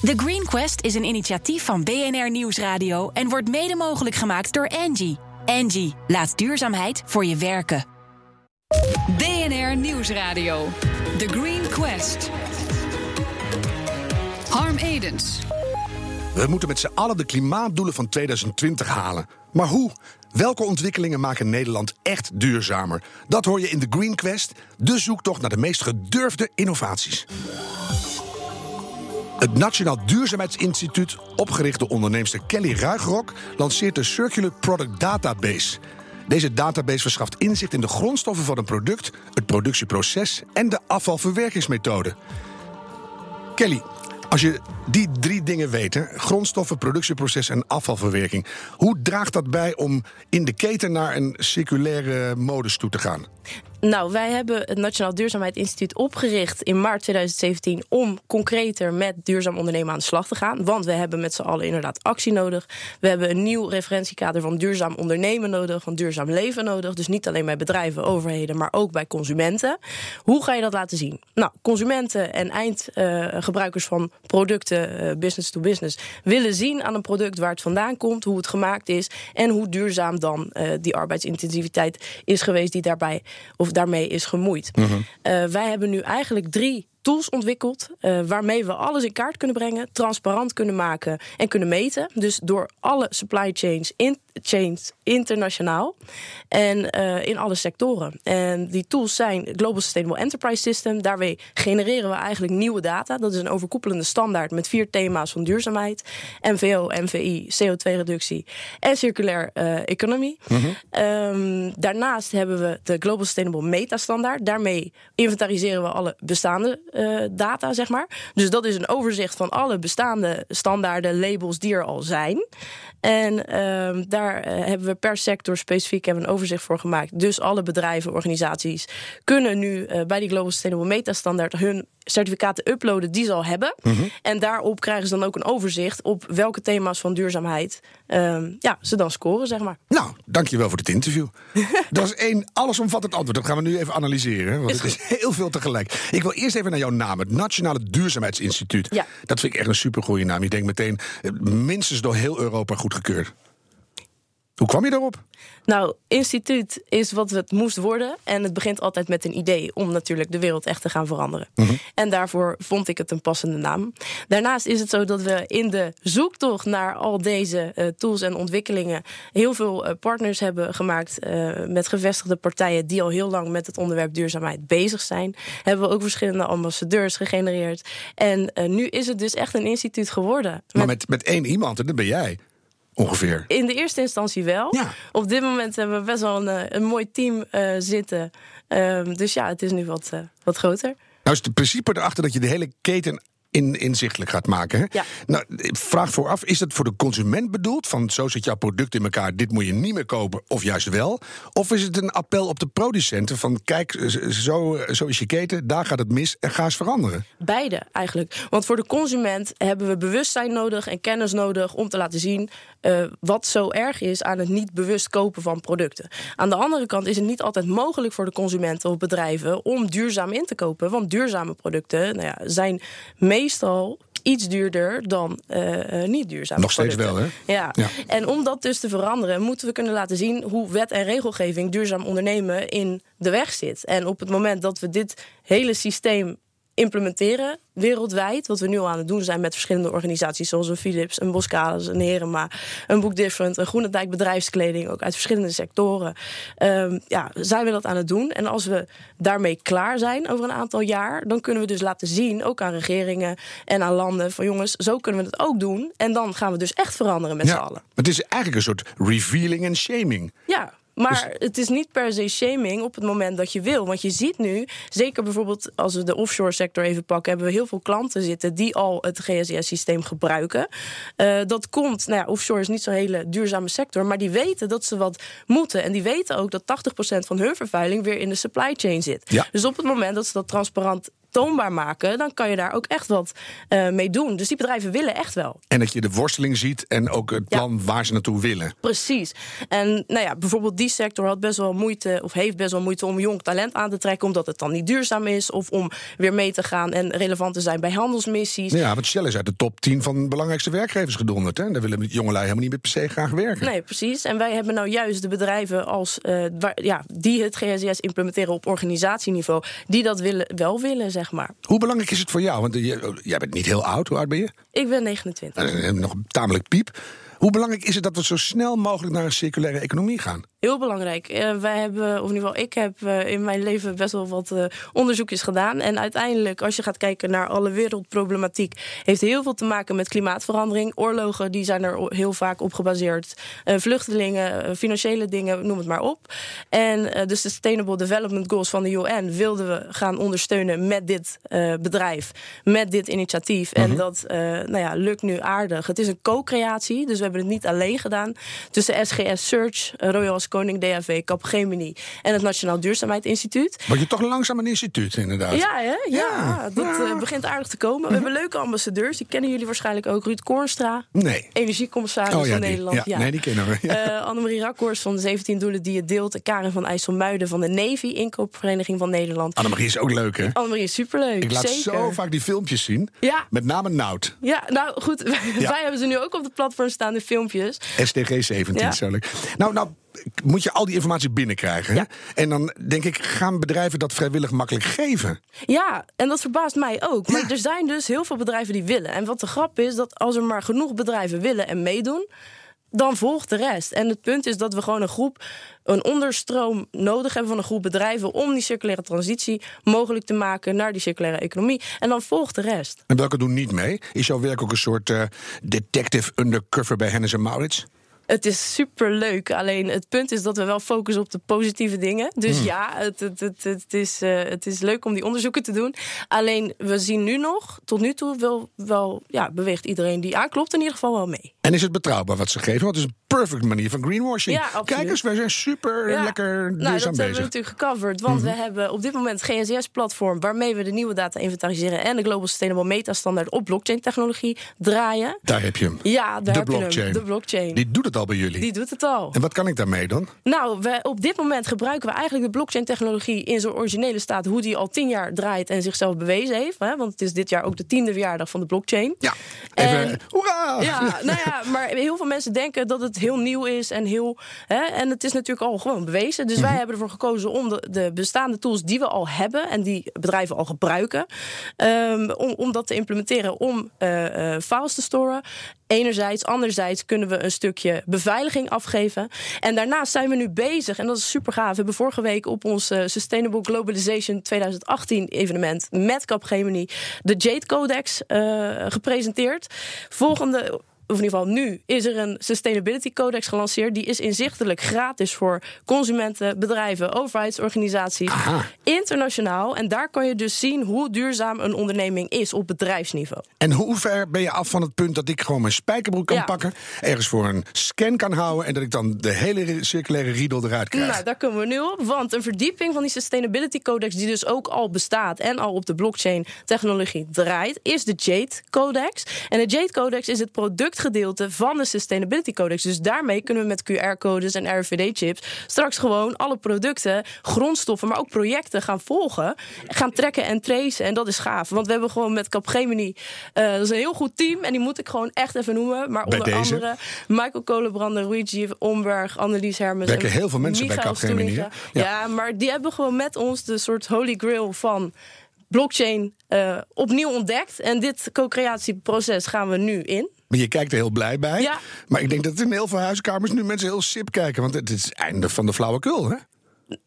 The Green Quest is een initiatief van BNR Nieuwsradio en wordt mede mogelijk gemaakt door Angie. Angie, laat duurzaamheid voor je werken. BNR Nieuwsradio. The Green Quest. Harm Edens. We moeten met z'n allen de klimaatdoelen van 2020 halen. Maar hoe? Welke ontwikkelingen maken Nederland echt duurzamer? Dat hoor je in de Green Quest, de zoektocht naar de meest gedurfde innovaties. Het Nationaal Duurzaamheidsinstituut, opgericht door onderneemster Kelly Ruigrok, lanceert de Circular Product Database. Deze database verschaft inzicht in de grondstoffen van een product, het productieproces en de afvalverwerkingsmethode. Kelly, als je die drie dingen weet, hè, grondstoffen, productieproces en afvalverwerking, hoe draagt dat bij om in de keten naar een circulaire modus toe te gaan? Nou, wij hebben het Nationaal Duurzaamheidsinstituut opgericht in maart 2017 om concreter met duurzaam ondernemen aan de slag te gaan. Want we hebben met z'n allen inderdaad actie nodig. We hebben een nieuw referentiekader van duurzaam ondernemen nodig, van duurzaam leven nodig. Dus niet alleen bij bedrijven, overheden, maar ook bij consumenten. Hoe ga je dat laten zien? Nou, consumenten en eindgebruikers van producten, uh, business to business, willen zien aan een product waar het vandaan komt, hoe het gemaakt is en hoe duurzaam dan uh, die arbeidsintensiviteit is geweest die daarbij of daarmee is gemoeid. Uh, wij hebben nu eigenlijk drie tools ontwikkeld uh, waarmee we alles in kaart kunnen brengen, transparant kunnen maken en kunnen meten. Dus door alle supply chains, in, chains internationaal en uh, in alle sectoren. En die tools zijn Global Sustainable Enterprise System. Daarmee genereren we eigenlijk nieuwe data. Dat is een overkoepelende standaard met vier thema's van duurzaamheid, MVO, MVI, CO2-reductie en circulair uh, economie. -hmm. um, daarnaast hebben we de Global Sustainable Meta Standaard. Daarmee inventariseren we alle bestaande uh, data, zeg maar. Dus dat is een overzicht van alle bestaande standaarden, labels die er al zijn. En uh, daar uh, hebben we per sector specifiek hebben een overzicht voor gemaakt. Dus alle bedrijven, organisaties kunnen nu uh, bij die Global Sustainable Meta Standaard hun certificaten uploaden die ze al hebben. Mm -hmm. En daarop krijgen ze dan ook een overzicht op welke thema's van duurzaamheid um, ja, ze dan scoren, zeg maar. Nou, dankjewel voor dit interview. dat is één allesomvattend antwoord. Dat gaan we nu even analyseren, want is het is heel veel tegelijk. Ik wil eerst even naar jouw naam, het Nationale Duurzaamheidsinstituut. Ja. Dat vind ik echt een supergoeie naam. Ik denk meteen minstens door heel Europa goedgekeurd. Hoe kwam je daarop? Nou, instituut is wat het moest worden. En het begint altijd met een idee om natuurlijk de wereld echt te gaan veranderen. Mm -hmm. En daarvoor vond ik het een passende naam. Daarnaast is het zo dat we in de zoektocht naar al deze uh, tools en ontwikkelingen heel veel uh, partners hebben gemaakt uh, met gevestigde partijen die al heel lang met het onderwerp duurzaamheid bezig zijn. Hebben we ook verschillende ambassadeurs gegenereerd. En nu is het dus echt een instituut geworden. Maar met, met één iemand, en dat ben jij. Ongeveer. In de eerste instantie wel. Ja. Op dit moment hebben we best wel een, een mooi team uh, zitten. Um, dus ja, het is nu wat, uh, wat groter. Nou is het principe erachter dat je de hele keten in, inzichtelijk gaat maken. Hè? Ja. Nou, vraag vooraf, is het voor de consument bedoeld? Van zo zit jouw product in elkaar, dit moet je niet meer kopen, of juist wel? Of is het een appel op de producenten van kijk, zo, zo is je keten, daar gaat het mis en ga eens veranderen? Beide eigenlijk. Want voor de consument hebben we bewustzijn nodig en kennis nodig om te laten zien uh, wat zo erg is aan het niet bewust kopen van producten. Aan de andere kant is het niet altijd mogelijk voor de consumenten of bedrijven om duurzaam in te kopen. Want duurzame producten nou ja, zijn meestal iets duurder dan uh, niet duurzaam. Nog steeds producten. wel, hè? Ja. ja. En om dat dus te veranderen, moeten we kunnen laten zien hoe wet en regelgeving duurzaam ondernemen in de weg zit. En op het moment dat we dit hele systeem implementeren wereldwijd. Wat we nu al aan het doen zijn met verschillende organisaties... zoals een Philips, een Boskalis, een Herema, een Book Different... een Groenendijk bedrijfskleding, ook uit verschillende sectoren. Um, ja, zijn we dat aan het doen. En als we daarmee klaar zijn over een aantal jaar... dan kunnen we dus laten zien, ook aan regeringen en aan landen... van jongens, zo kunnen we het ook doen. En dan gaan we dus echt veranderen met ja, z'n allen. Het is eigenlijk een soort revealing en shaming. Ja, maar dus... het is niet per se shaming op het moment dat je wil. Want je ziet nu, zeker bijvoorbeeld als we de offshore sector even pakken... hebben we heel veel klanten zitten die al het GSS-systeem gebruiken. Uh, dat komt, nou ja, offshore is niet zo'n hele duurzame sector... maar die weten dat ze wat moeten. En die weten ook dat 80% van hun vervuiling weer in de supply chain zit. Ja. Dus op het moment dat ze dat transparant toonbaar maken, dan kan je daar ook echt wat uh, mee doen. Dus die bedrijven willen echt wel. En dat je de worsteling ziet en ook het plan ja. waar ze naartoe willen. Precies. En nou ja, bijvoorbeeld die sector had best wel moeite, of heeft best wel moeite om jong talent aan te trekken, omdat het dan niet duurzaam is, of om weer mee te gaan en relevant te zijn bij handelsmissies. Ja, want Shell is uit de top 10 van de belangrijkste werkgevers gedonderd. Hè? Daar willen jongelui helemaal niet meer per se graag werken. Nee, precies. En wij hebben nou juist de bedrijven als, uh, waar, ja, die het GSS implementeren op organisatieniveau, die dat willen, wel willen, zeg maar. Hoe belangrijk is het voor jou? Want jij bent niet heel oud. Hoe oud ben je? Ik ben 29. Dat is nog tamelijk piep. Hoe belangrijk is het dat we zo snel mogelijk naar een circulaire economie gaan? Heel belangrijk. Uh, wij hebben, of in ieder geval ik heb uh, in mijn leven best wel wat uh, onderzoekjes gedaan. En uiteindelijk, als je gaat kijken naar alle wereldproblematiek, heeft heel veel te maken met klimaatverandering. Oorlogen, die zijn er heel vaak op gebaseerd. vluchtelingen, financiële dingen, noem het maar op. En de Sustainable Development Goals van de UN wilden we gaan ondersteunen met dit bedrijf, met dit initiatief. En dat nou ja, lukt nu aardig. Het is een co-creatie, dus we hebben het niet alleen gedaan. Tussen SGS Search, Royal Koning, DAV, Capgemini en het Nationaal Duurzaamheidsinstituut. Maar je toch langzaam een instituut, inderdaad. Ja, hè? ja, ja. dat ja. Uh, begint aardig te komen. We hebben leuke ambassadeurs, die kennen jullie waarschijnlijk ook. Ruud Kornstra, nee. energiecommissaris oh, ja, van die. Nederland. Ja, Nee, die kennen we. Uh, Annemarie Rakhorst van de 17 Doelen die het deelt. Karin van IJsselmuiden van de Navy, inkoopvereniging van Nederland. Annemarie is ook leuk, hè? Annemarie is superleuk, Ik laat zeker. zo vaak die filmpjes zien. Ja. Met name Nout. Ja, nou goed, wij hebben ze nu ook op de platform staan, de filmpjes. STG 17, zo leuk. Nou, nou, moet je al die informatie binnenkrijgen. Ja. En dan denk ik, gaan bedrijven dat vrijwillig makkelijk geven? Ja, en dat verbaast mij ook. Maar er zijn dus heel veel bedrijven die willen. En wat de grap is, dat als er maar genoeg bedrijven willen en meedoen dan volgt de rest. En het punt is dat we gewoon een groep, een onderstroom nodig hebben van een groep bedrijven om die circulaire transitie mogelijk te maken naar die circulaire economie. En dan volgt de rest. En welke doen niet mee? Is jouw werk ook een soort uh, detective undercover bij Hennis en Maurits? Het is super leuk. Alleen het punt is dat we wel focussen op de positieve dingen. Dus mm. ja, het, het, het, het, is, uh, het is leuk om die onderzoeken te doen. Alleen we zien nu nog, tot nu toe, wel, wel ja, beweegt iedereen die aanklopt in ieder geval wel mee. En is het betrouwbaar wat ze geven? Want het is een perfect manier van greenwashing. Ja, Kijk eens, wij zijn super ja. lekker nou, dat bezig. hebben we natuurlijk gecoverd. Want mm -hmm. we hebben op dit moment het GNSS-platform... waarmee we de nieuwe data inventariseren... en de Global Sustainable Meta-standaard op blockchain-technologie draaien. Daar heb je hem. Ja, daar de heb blockchain. je hem. De blockchain. Die doet het al bij jullie. Die doet het al. En wat kan ik daarmee dan? Nou, we, op dit moment gebruiken we eigenlijk de blockchain-technologie... in zijn originele staat, hoe die al tien jaar draait... en zichzelf bewezen heeft. Hè? Want het is dit jaar ook de tiende verjaardag van de blockchain. Ja, even, En- hoera! Ja, nou ja, maar heel veel mensen denken dat het heel nieuw is en heel. Hè, en het is natuurlijk al gewoon bewezen. Dus wij hebben ervoor gekozen om de, de bestaande tools die we al hebben en die bedrijven al gebruiken, ehm, om, om dat te implementeren om eh, files te storen. Enerzijds, anderzijds kunnen we een stukje beveiliging afgeven. En daarnaast zijn we nu bezig, en dat is super gaaf. We hebben vorige week op ons eh, Sustainable Globalization 2018 evenement met Capgemini de Jade Codex gepresenteerd. Volgende of in ieder geval nu, is er een Sustainability Codex gelanceerd. Die is inzichtelijk gratis voor consumenten, bedrijven, overheidsorganisaties. Aha. Internationaal. En daar kan je dus zien hoe duurzaam een onderneming is op bedrijfsniveau. En hoe ver ben je af van het punt dat ik gewoon mijn spijkerbroek kan Ja. pakken, ergens voor een scan kan houden en dat ik dan de hele circulaire riedel eruit krijg? Nou, daar komen we nu op. Want een verdieping van die Sustainability Codex, die dus ook al bestaat en al op de blockchain technologie draait, is de Jade Codex. En de Jade Codex is het productgedeelte van de Sustainability Codex. Dus daarmee kunnen we met QR-codes en RFID-chips straks gewoon alle producten, grondstoffen, maar ook projecten gaan volgen, gaan trekken en tracen. En dat is gaaf. Want we hebben gewoon met Capgemini, eh, dat is een heel goed team. En die moet ik gewoon echt even noemen. Maar Bij onder deze? andere Michael Kolenbrander, Luigi Omberg, Annelies Hermes. Werken en heel veel mensen bij Michael Capgemini, hè? Ja. Ja. maar die hebben gewoon met ons de soort holy grail van blockchain eh, opnieuw ontdekt. En dit co-creatieproces gaan we nu in. Maar je kijkt er heel blij bij. Ja. Maar ik denk dat in heel veel huiskamers nu mensen heel sip kijken, want het is het einde van de flauwekul, hè?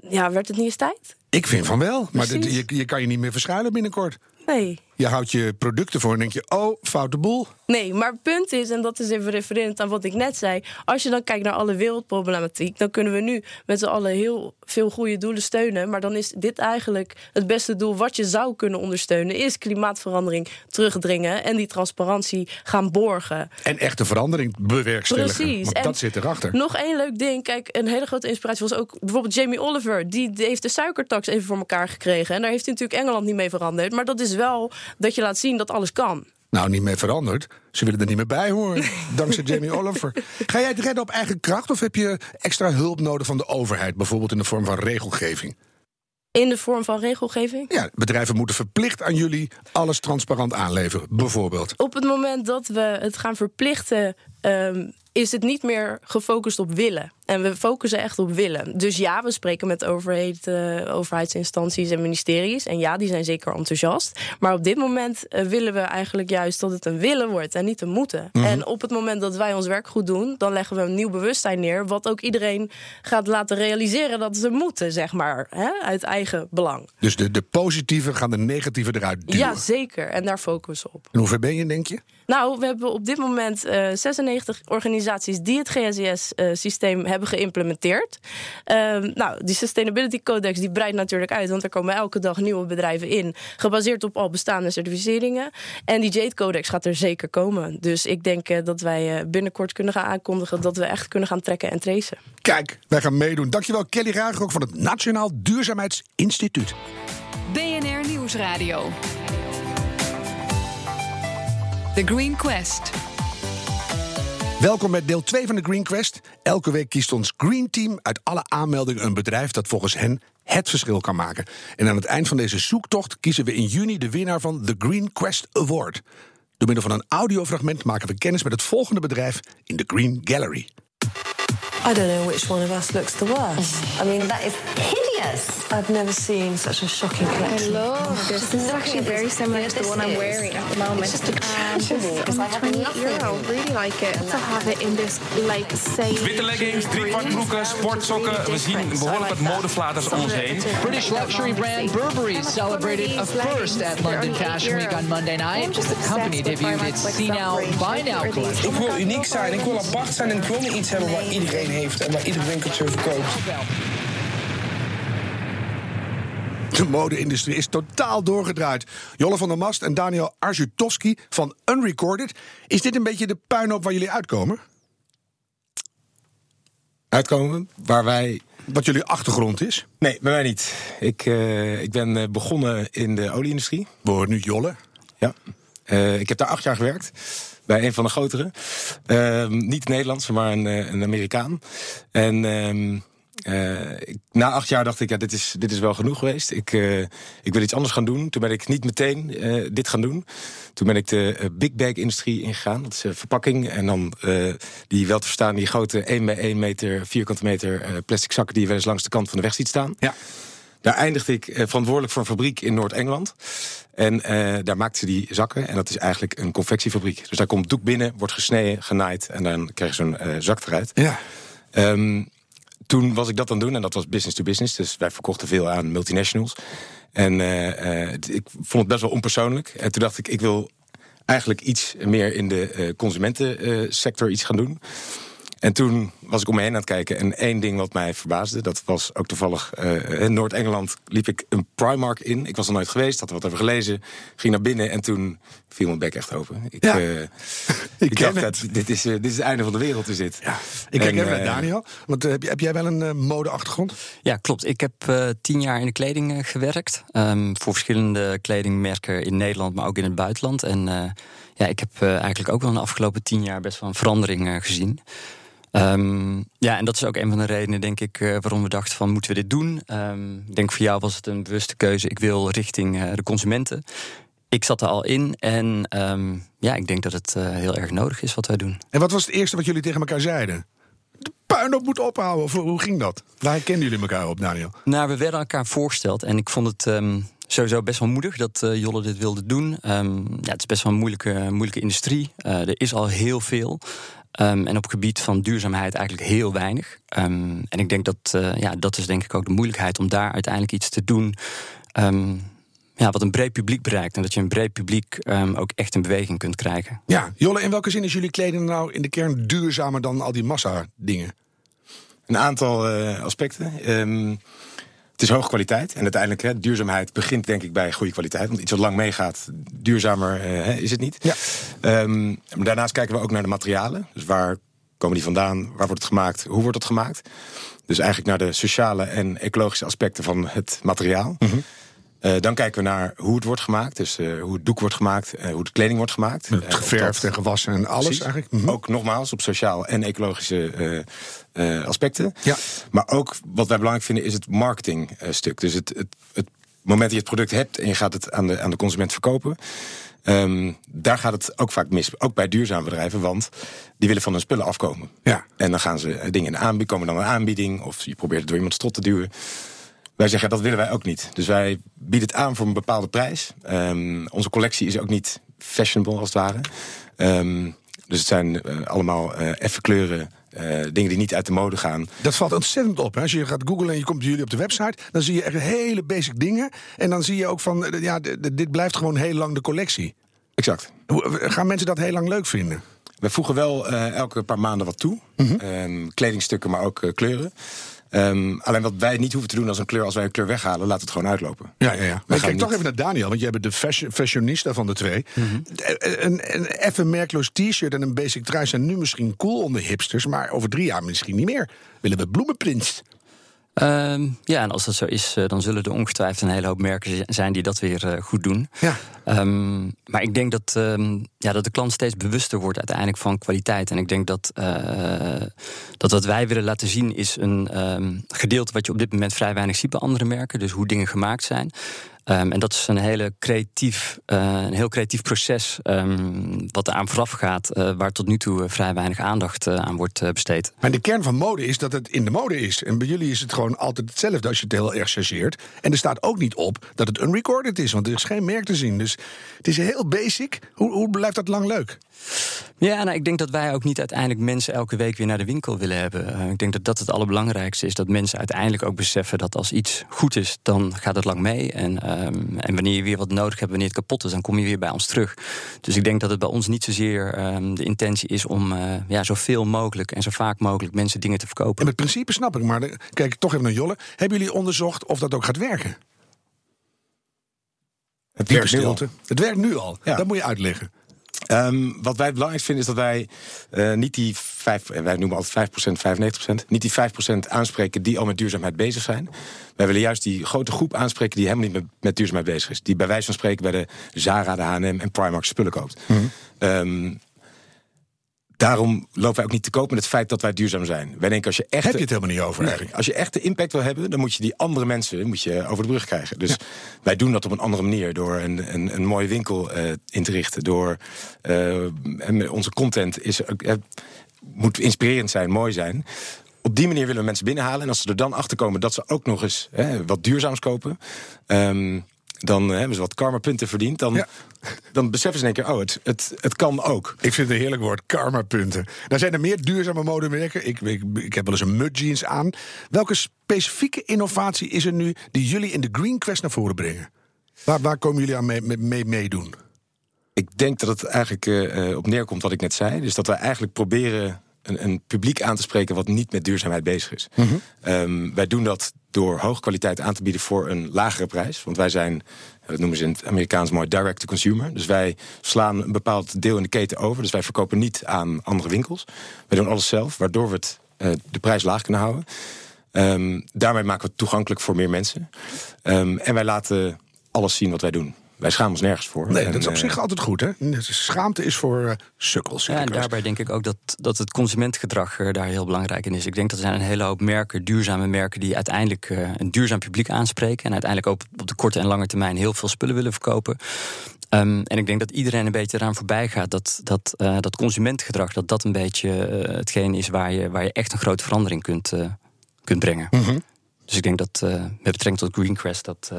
Ja, werd het niet eens tijd? Ik vind van wel. Maar dit- je, je kan je niet meer verschuilen binnenkort. Nee. Je houdt je producten voor en denk je, oh, foute boel. Nee, maar het punt is, en dat is even refererend aan wat ik net zei. Als je dan kijkt naar alle wereldproblematiek, dan kunnen we nu met z'n allen heel veel goede doelen steunen. Maar dan is dit eigenlijk het beste doel wat je zou kunnen ondersteunen: is klimaatverandering terugdringen en die transparantie gaan borgen. En echte verandering bewerkstelligen. Precies. Want En dat zit erachter. Nog één leuk ding. Kijk, een hele grote inspiratie was ook bijvoorbeeld Jamie Oliver. Die heeft de suikertax even voor elkaar gekregen. En daar heeft hij natuurlijk Engeland niet mee veranderd. Maar dat is wel dat je laat zien dat alles kan. Nou, niet meer veranderd. Ze willen er niet meer bij horen. Dankzij Jamie Oliver. Ga jij het redden op eigen kracht of heb je extra hulp nodig van de overheid? Bijvoorbeeld in de vorm van regelgeving? In de vorm van regelgeving. Ja, bedrijven moeten verplicht aan jullie alles transparant aanleveren, bijvoorbeeld. Op het moment dat we het gaan verplichten. ehm, is het niet meer gefocust op willen. En we focussen echt op willen. Dus ja, we spreken met overheid, eh, overheidsinstanties en ministeries. En ja, die zijn zeker enthousiast. Maar op dit moment eh, willen we eigenlijk juist dat het een willen wordt en niet een moeten. En op het moment dat wij ons werk goed doen, dan leggen we een nieuw bewustzijn neer. Wat ook iedereen gaat laten realiseren dat ze moeten, zeg maar. Hè, uit eigen belang. Dus de, de positieve gaan de negatieve eruit duwen. Ja, zeker. En daar focussen we op. En hoe ver ben je, denk je? Nou, we hebben op dit moment eh 96 organisaties die het GSIS-systeem hebben geïmplementeerd. Ehm, nou, die Sustainability Codex die breidt natuurlijk uit, want er komen elke dag nieuwe bedrijven in, gebaseerd op al bestaande certificeringen. En die Jade Codex gaat er zeker komen. Dus ik denk eh, dat wij eh, binnenkort kunnen gaan aankondigen dat we echt kunnen gaan trekken en tracen. Kijk, wij gaan meedoen. Dankjewel, Kelly Ragerok van het Nationaal Duurzaamheidsinstituut. BNR Nieuwsradio. The Green Quest. Welkom met deel 2 van de Green Quest. Elke week kiest ons Green Team uit alle aanmeldingen een bedrijf dat volgens hen het verschil kan maken. En aan het eind van deze zoektocht kiezen we in juni de winnaar van de Green Quest Award. Door middel van een audiofragment maken we kennis met het volgende bedrijf in de Green Gallery. I don't know which one of us looks the worst. I mean, that is hideous. I've never seen such a shocking collection. love this. This is actually very similar to the one I'm wearing at the moment. It's just a casual. It's like having 28 nothing. euro. Really like it. To have it in this like same. Witte leggings, driekwart broeken, sportsokken. We zien behoorlijk wat modeflaters om ons heen. British luxury brand Burberry celebrated a first at London Fashion Week on Monday night. The company debuted its See Now, Buy Now collection. Ik wil uniek zijn, ik wil apart zijn en ik wil niet iets hebben waar iedereen heeft en waar ieder winkeltje verkoopt. De mode-industrie is totaal doorgedraaid. Jolle van der Mast en Daniel Arzutovski van Unrecorded. Is dit een beetje de puinhoop waar jullie uitkomen? uitkomen waar wij. Wat jullie achtergrond is? Nee, bij mij niet. Ik, eh, ik ben eh, begonnen in de olieindustrie. We horen nu Jolle. Ja. Eh, ik heb daar acht jaar gewerkt. Bij een van de grotere. Ehm, niet Nederlands, maar een, een Amerikaan. En ik- na acht jaar dacht ik, ja, dit is, dit is wel genoeg geweest. Ik, eh, ik wil iets anders gaan doen. Toen ben ik niet meteen eh, dit gaan doen. Toen ben ik de big bag industrie ingegaan. Dat is verpakking. En dan eh, die wel te verstaan, die grote 1 bij 1 meter, vierkante meter plastic zakken die je wel eens langs de kant van de weg ziet staan. Ja. Daar eindigde ik verantwoordelijk voor een fabriek in Noord-Engeland. En eh, daar maakten ze die zakken. En dat is eigenlijk een confectiefabriek. Dus daar komt doek binnen, wordt gesneden, genaaid. En dan krijg je zo'n zak eruit. Ja. Ehm, toen was ik dat aan het doen en dat was business to business. Dus wij verkochten veel aan multinationals. En eh, eh, ik vond het best wel onpersoonlijk. En toen dacht ik, ik wil eigenlijk iets meer in de eh, consumentensector iets gaan doen. En toen was ik om me heen aan het kijken. En één ding wat mij verbaasde, dat was ook toevallig... eh, in Noord-Engeland liep ik een Primark in. Ik was er nooit geweest, had er wat over gelezen. Ging naar binnen en toen viel mijn bek echt open. Ik, Ja. eh, Ik dacht, het. dat, dit, is, eh, dit is het einde van de wereld, is dit. Ja. Ik kijk En, even naar Daniel. Want heb, je- heb jij wel een mode-achtergrond? Ja, klopt. Ik heb eh, tien jaar in de kleding gewerkt. ehm, voor verschillende kledingmerken in Nederland, maar ook in het buitenland. En eh, ja, ik heb eh, eigenlijk ook wel in de afgelopen tien jaar best wel een verandering gezien. Ehm, ja, en dat is ook een van de redenen, denk ik, eh, waarom we dachten van moeten we dit doen. Ehm, ik denk voor jou was het een bewuste keuze. Ik wil richting eh, de consumenten. Ik zat er al in en ehm, ja, ik denk dat het eh, heel erg nodig is wat wij doen. En wat was het eerste wat jullie tegen elkaar zeiden? De puinhoop moet ophouden. Of hoe ging dat? Waar kenden jullie elkaar op, Daniel? Nou, we werden elkaar voorgesteld en ik vond het sowieso best wel moedig dat Jolle dit wilde doen. Ja, het is best wel een moeilijke, moeilijke industrie. Er is al heel veel. Ehm, en op gebied van duurzaamheid eigenlijk heel weinig. Ehm, en ik denk dat, eh, ja, dat is denk ik ook de moeilijkheid om daar uiteindelijk iets te doen. ehm, ja, wat een breed publiek bereikt. En dat je een breed publiek ook echt in beweging kunt krijgen. Ja, Jolle, in welke zin is jullie kleding nou in de kern duurzamer dan al die massa-dingen? Een aantal uh, aspecten. Het is hoge kwaliteit. En uiteindelijk, hè, duurzaamheid begint denk ik bij goede kwaliteit. Want iets wat lang meegaat, duurzamer uh, is het niet. Ja. Um, maar daarnaast kijken we ook naar de materialen. Dus waar komen die vandaan? Waar wordt het gemaakt? Hoe wordt het gemaakt? Dus eigenlijk naar de sociale en ecologische aspecten van het materiaal. Mhm. Uh, dan kijken we naar hoe het wordt gemaakt. Dus uh, hoe het doek wordt gemaakt, uh, hoe de kleding wordt gemaakt. Het geverfd en gewassen en alles Precies. eigenlijk. Mhm. Ook nogmaals op sociaal en ecologische aspecten. Ja. Maar ook wat wij belangrijk vinden is het marketingstuk. dus het, het, het moment dat je het product hebt en je gaat het aan de, aan de consument verkopen. Um, daar gaat het ook vaak mis. Ook bij duurzame bedrijven, want die willen van hun spullen afkomen. Ja. En dan gaan ze dingen in aanbieden, komen dan een aanbieding, of je probeert het door iemand strot te duwen. Wij zeggen dat willen wij ook niet. Dus wij bieden het aan voor een bepaalde prijs. Um, onze collectie is ook niet fashionable als het ware. Um, dus het zijn uh, allemaal uh, effe kleuren. Uh, dingen die niet uit de mode gaan. Dat valt ontzettend op. Hè? Als je gaat googlen en je komt jullie op de website, dan zie je echt hele basic dingen. En dan zie je ook van, ja, dit blijft gewoon heel lang de collectie. Exact. Gaan mensen dat heel lang leuk vinden? We voegen wel elke paar maanden wat toe. Mhm. Mm -hmm. um, kledingstukken, maar ook kleuren. Um, alleen wat wij niet hoeven te doen als een kleur, als wij een kleur weghalen, laat het gewoon uitlopen. Ja, ja, ja. Maar kijk niet... toch even naar Daniel, want jij bent de fashion, fashionista van de twee. Mm -hmm. Een, een even merkloos t-shirt en een basic trui zijn nu misschien cool onder hipsters, maar over drie jaar misschien niet meer. Willen we bloemenprins? Um, ja, en als dat zo is, uh, dan zullen er ongetwijfeld een hele hoop merken zijn die dat weer uh, goed doen. Ja. Um, maar ik denk dat, um, ja, dat de klant steeds bewuster wordt uiteindelijk van kwaliteit. En ik denk dat, uh, dat wat wij willen laten zien is een gedeelte wat je op dit moment vrij weinig ziet bij andere merken. Dus hoe dingen gemaakt zijn. Um, en dat is een, hele creatief, uh, een heel creatief proces um, wat eraan vooraf gaat, uh, waar tot nu toe vrij weinig aandacht aan wordt besteed. Maar de kern van mode is dat het in de mode is. En bij jullie is het gewoon altijd hetzelfde als je het heel erg chargeert. En er staat ook niet op dat het unrecorded is, want er is geen merk te zien. Dus het is heel basic. Hoe, hoe blijft dat lang leuk? Ja, nou, ik denk dat wij ook niet uiteindelijk mensen elke week weer naar de winkel willen hebben. Uh, ik denk dat dat het allerbelangrijkste is. Dat mensen uiteindelijk ook beseffen dat als iets goed is, dan gaat het lang mee. En, um, en wanneer je weer wat nodig hebt, wanneer het kapot is, dan kom je weer bij ons terug. Dus ik denk dat het bij ons niet zozeer um, de intentie is om uh, ja, zoveel mogelijk en zo vaak mogelijk mensen dingen te verkopen. En het principe snap ik, maar de, kijk toch even naar Jolle. Hebben jullie onderzocht of dat ook gaat werken? Het werkt nu al. Het werkt nu al. Ja. Dat moet je uitleggen. Um, wat wij het belangrijkst vinden is dat wij uh, niet die 5, wij noemen altijd 5%, 95%, niet die 5% aanspreken die al met duurzaamheid bezig zijn. Wij willen juist die grote groep aanspreken die helemaal niet met, met duurzaamheid bezig is. Die bij wijze van spreken bij de Zara, de H&M en Primark spullen koopt. Mm -hmm. um, daarom lopen wij ook niet te koop met het feit dat wij duurzaam zijn. Wij denken als je echt heb je het helemaal niet over eigenlijk. Als je echt de impact wil hebben, dan moet je die andere mensen moet je over de brug krijgen. Dus ja. wij doen dat op een andere manier door een, een, een mooie winkel uh, in te richten. Door uh, en onze content is, uh, moet inspirerend zijn, mooi zijn. Op die manier willen we mensen binnenhalen. En als ze er dan achter komen dat ze ook nog eens hè, wat duurzaams kopen. Um, dan hebben ze wat karma-punten verdiend. Dan, ja. dan beseffen ze in één keer, oh, het, het, het kan ook. Ik vind het een heerlijk woord, karma-punten. Nou zijn er meer duurzame modemerken. Ik, ik, ik heb wel eens een mud jeans aan. Welke specifieke innovatie is er nu die jullie in de Green Quest naar voren brengen? Waar, waar komen jullie aan mee, mee meedoen? Ik denk dat het eigenlijk uh, op neerkomt wat ik net zei. Dus dat wij eigenlijk proberen een, een, publiek aan te spreken wat niet met duurzaamheid bezig is. Mm -hmm. um, wij doen dat door hoge kwaliteit aan te bieden voor een lagere prijs. Want wij zijn, dat noemen ze in het Amerikaans mooi, direct to consumer. Dus wij slaan een bepaald deel in de keten over. Dus wij verkopen niet aan andere winkels. Wij doen alles zelf, waardoor we het, uh, de prijs laag kunnen houden. Um, daarmee maken we het toegankelijk voor meer mensen. Um, en wij laten alles zien wat wij doen. Wij schamen ons nergens voor. Nee, dat is op zich altijd goed, hè? Schaamte is voor uh, sukkels. Ja, en daarbij denk ik ook dat, dat het consumentgedrag uh, daar heel belangrijk in is. Ik denk dat er zijn een hele hoop merken, duurzame merken... die uiteindelijk uh, een duurzaam publiek aanspreken... en uiteindelijk ook op de korte en lange termijn heel veel spullen willen verkopen. Um, en ik denk dat iedereen een beetje eraan voorbij gaat... dat, dat, uh, dat consumentgedrag, dat dat een beetje uh, hetgeen is... waar je, waar je echt een grote verandering kunt, uh, kunt brengen. Mm -hmm. Dus ik denk dat met betrekking tot Greencrest... dat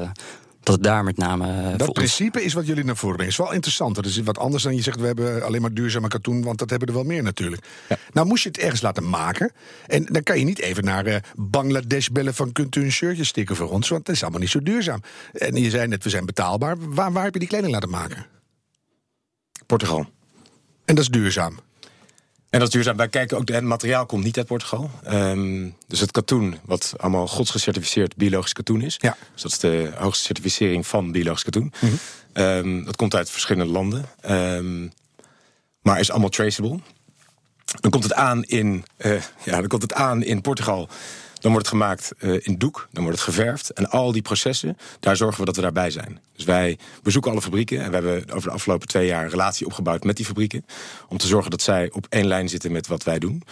dat het daar met name. eh, Dat ons- principe is wat jullie naar voren brengen. is wel interessant. Dat is wat anders dan je zegt, we hebben alleen maar duurzame katoen, want dat hebben er wel meer natuurlijk. Nou moest je het ergens laten maken. En dan kan je niet even naar eh, Bangladesh bellen van kunt u een shirtje stikken voor ons, want dat is allemaal niet zo duurzaam. En je zei net, we zijn betaalbaar. Waar, waar heb je die kleding laten maken? Portugal. En dat is duurzaam. En dat is duurzaam. Wij kijken ook, het materiaal komt niet uit Portugal. Ehm, dus het katoen, wat allemaal godsgecertificeerd biologisch katoen is. Ja. Dus dat is de hoogste certificering van biologisch katoen. Ehm, dat komt uit verschillende landen. Ehm, maar is allemaal traceable. Dan komt het aan in, eh, ja, dan komt het aan in Portugal. Dan wordt het gemaakt eh, in doek, dan wordt het geverfd. En al die processen, daar zorgen we dat we daarbij zijn. Dus wij bezoeken alle fabrieken. En we hebben over de afgelopen twee jaar een relatie opgebouwd met die fabrieken. Om te zorgen dat zij op één lijn zitten met wat wij doen.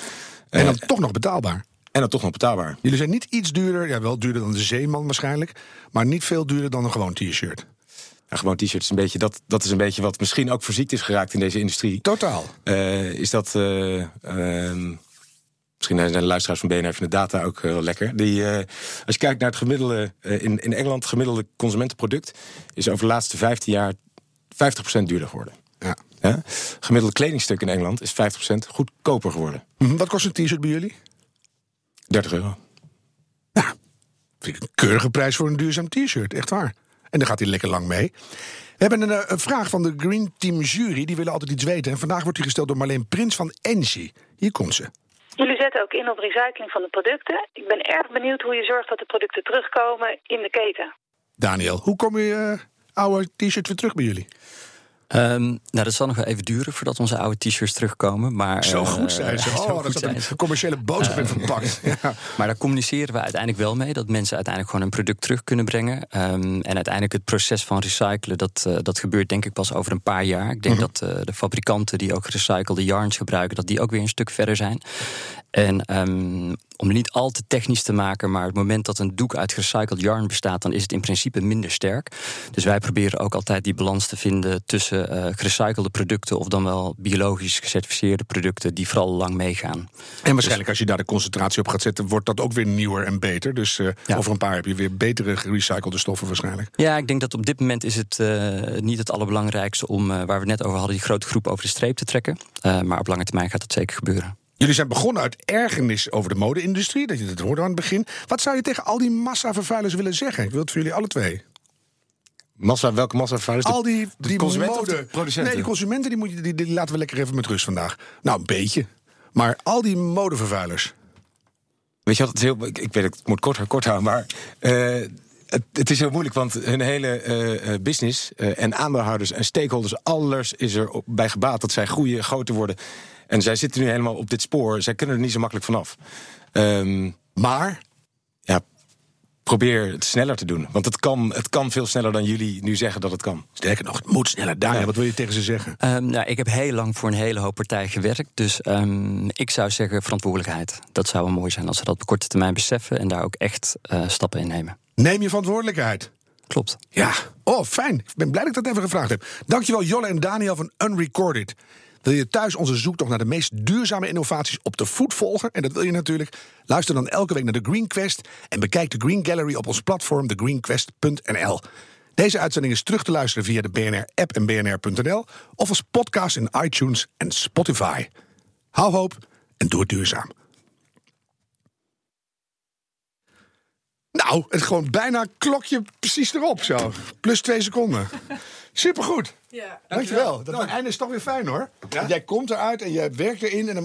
En dan Eh, toch nog betaalbaar. en dan toch nog betaalbaar. Jullie zijn niet iets duurder, ja wel duurder dan de Zeeman waarschijnlijk, maar niet veel duurder dan een gewoon t-shirt. Ja, gewoon t-shirt is een beetje dat, dat is een beetje wat misschien ook verziekt is geraakt in deze industrie. Totaal. Eh, is dat. eh, ehm, misschien zijn de luisteraars van BNR de data ook heel lekker. Die, eh, als je kijkt naar het gemiddelde. eh, in, in Engeland, het gemiddelde consumentenproduct. is over de laatste 15 jaar 50% duurder geworden. Ja. Ja? Gemiddelde kledingstuk in Engeland is 50% goedkoper geworden. Mhm, Wat kost een t-shirt bij jullie? 30 euro. Vind ik een keurige prijs voor een duurzaam t-shirt, echt waar. En daar gaat hij lekker lang mee. We hebben een, eh, een vraag van de Green Team Jury. Die willen altijd iets weten. En vandaag wordt die gesteld door Marleen Prins van Engie. Hier komt ze. Jullie zetten ook in op recycling van de producten. Ik ben erg benieuwd hoe je zorgt dat de producten terugkomen in de keten. Daniel, hoe kom je eh, oude t-shirt weer terug bij jullie? Ehm, nou, dat zal nog wel even duren voordat onze oude t-shirts terugkomen. Maar, Zo eh, goed zijn ze. Oh, dat is een commerciële boodschap in verpakt. Ja. Maar daar communiceren we uiteindelijk wel mee. Dat mensen uiteindelijk gewoon een product terug kunnen brengen. Ehm, en uiteindelijk het proces van recyclen, dat, eh, dat gebeurt denk ik pas over een paar jaar. Ik denk dat eh, de fabrikanten die ook gerecyclede yarns gebruiken, dat die ook weer een stuk verder zijn. En ehm, om het niet al te technisch te maken, maar het moment dat een doek uit gerecycled yarn bestaat, dan is het in principe minder sterk. Dus wij proberen ook altijd die balans te vinden tussen eh gerecyclede producten of dan wel biologisch gecertificeerde producten die vooral lang meegaan. En waarschijnlijk als je daar de concentratie op gaat zetten... wordt dat ook weer nieuwer en beter. Dus eh, over een paar heb je weer betere gerecyclede stoffen waarschijnlijk. Ja, ik denk dat op dit moment is het eh, niet het allerbelangrijkste om, waar we het net over hadden, die grote groep over de streep te trekken. Maar op lange termijn gaat dat zeker gebeuren. Jullie zijn begonnen uit ergernis over de mode-industrie. Dat je het hoorde aan het begin. Wat zou je tegen al die massavervuilers willen zeggen? Ik wil het voor jullie alle twee. Massa, welke massavervuilers? Al die, de die consumenten of de mode... producenten? Nee, die consumenten die, moet je, die, die laten we lekker even met rust vandaag. Nou, een beetje. Maar al die modevervuilers. Weet je wat, het heel, ik, ik weet het, ik moet kort, kort houden, maar eh, het, het is heel moeilijk, want hun hele eh, eh, business en aandeelhouders en stakeholders, alles is er op- bij gebaat dat zij groeien, groter worden. En zij zitten nu helemaal op dit spoor, zij kunnen er niet zo makkelijk vanaf. Ehm, maar? Ja, probeer het sneller te doen, want het kan, het kan veel sneller dan jullie nu zeggen dat het kan. Sterker nog, het moet sneller. Daniel, wat wil je tegen ze zeggen? Ehm, nou, ik heb heel lang voor een hele hoop partijen gewerkt. Dus ehm, ik zou zeggen verantwoordelijkheid. Dat zou wel mooi zijn als ze dat op korte termijn beseffen en daar ook echt eh, stappen in nemen. Neem je verantwoordelijkheid. Klopt. Ja, oh fijn. Ik ben blij dat ik dat even gevraagd heb. Dankjewel Jolle en Daniel van Unrecorded. Wil je thuis onze zoektocht naar de meest duurzame innovaties op de voet volgen? En dat wil je natuurlijk. Luister dan elke week naar de Green Quest en bekijk de Green Gallery op ons platform thegreenquest.nl. Deze uitzending is terug te luisteren via de BNR-app en bnr.nl of als podcast in iTunes en Spotify. Hou hoop en doe het duurzaam. Nou, het gewoon bijna klokje precies erop zo. Plus twee seconden. Supergoed. Ja. Dankjewel. Dat einde is toch weer fijn hoor. Jij komt eruit en jij werkt erin en dan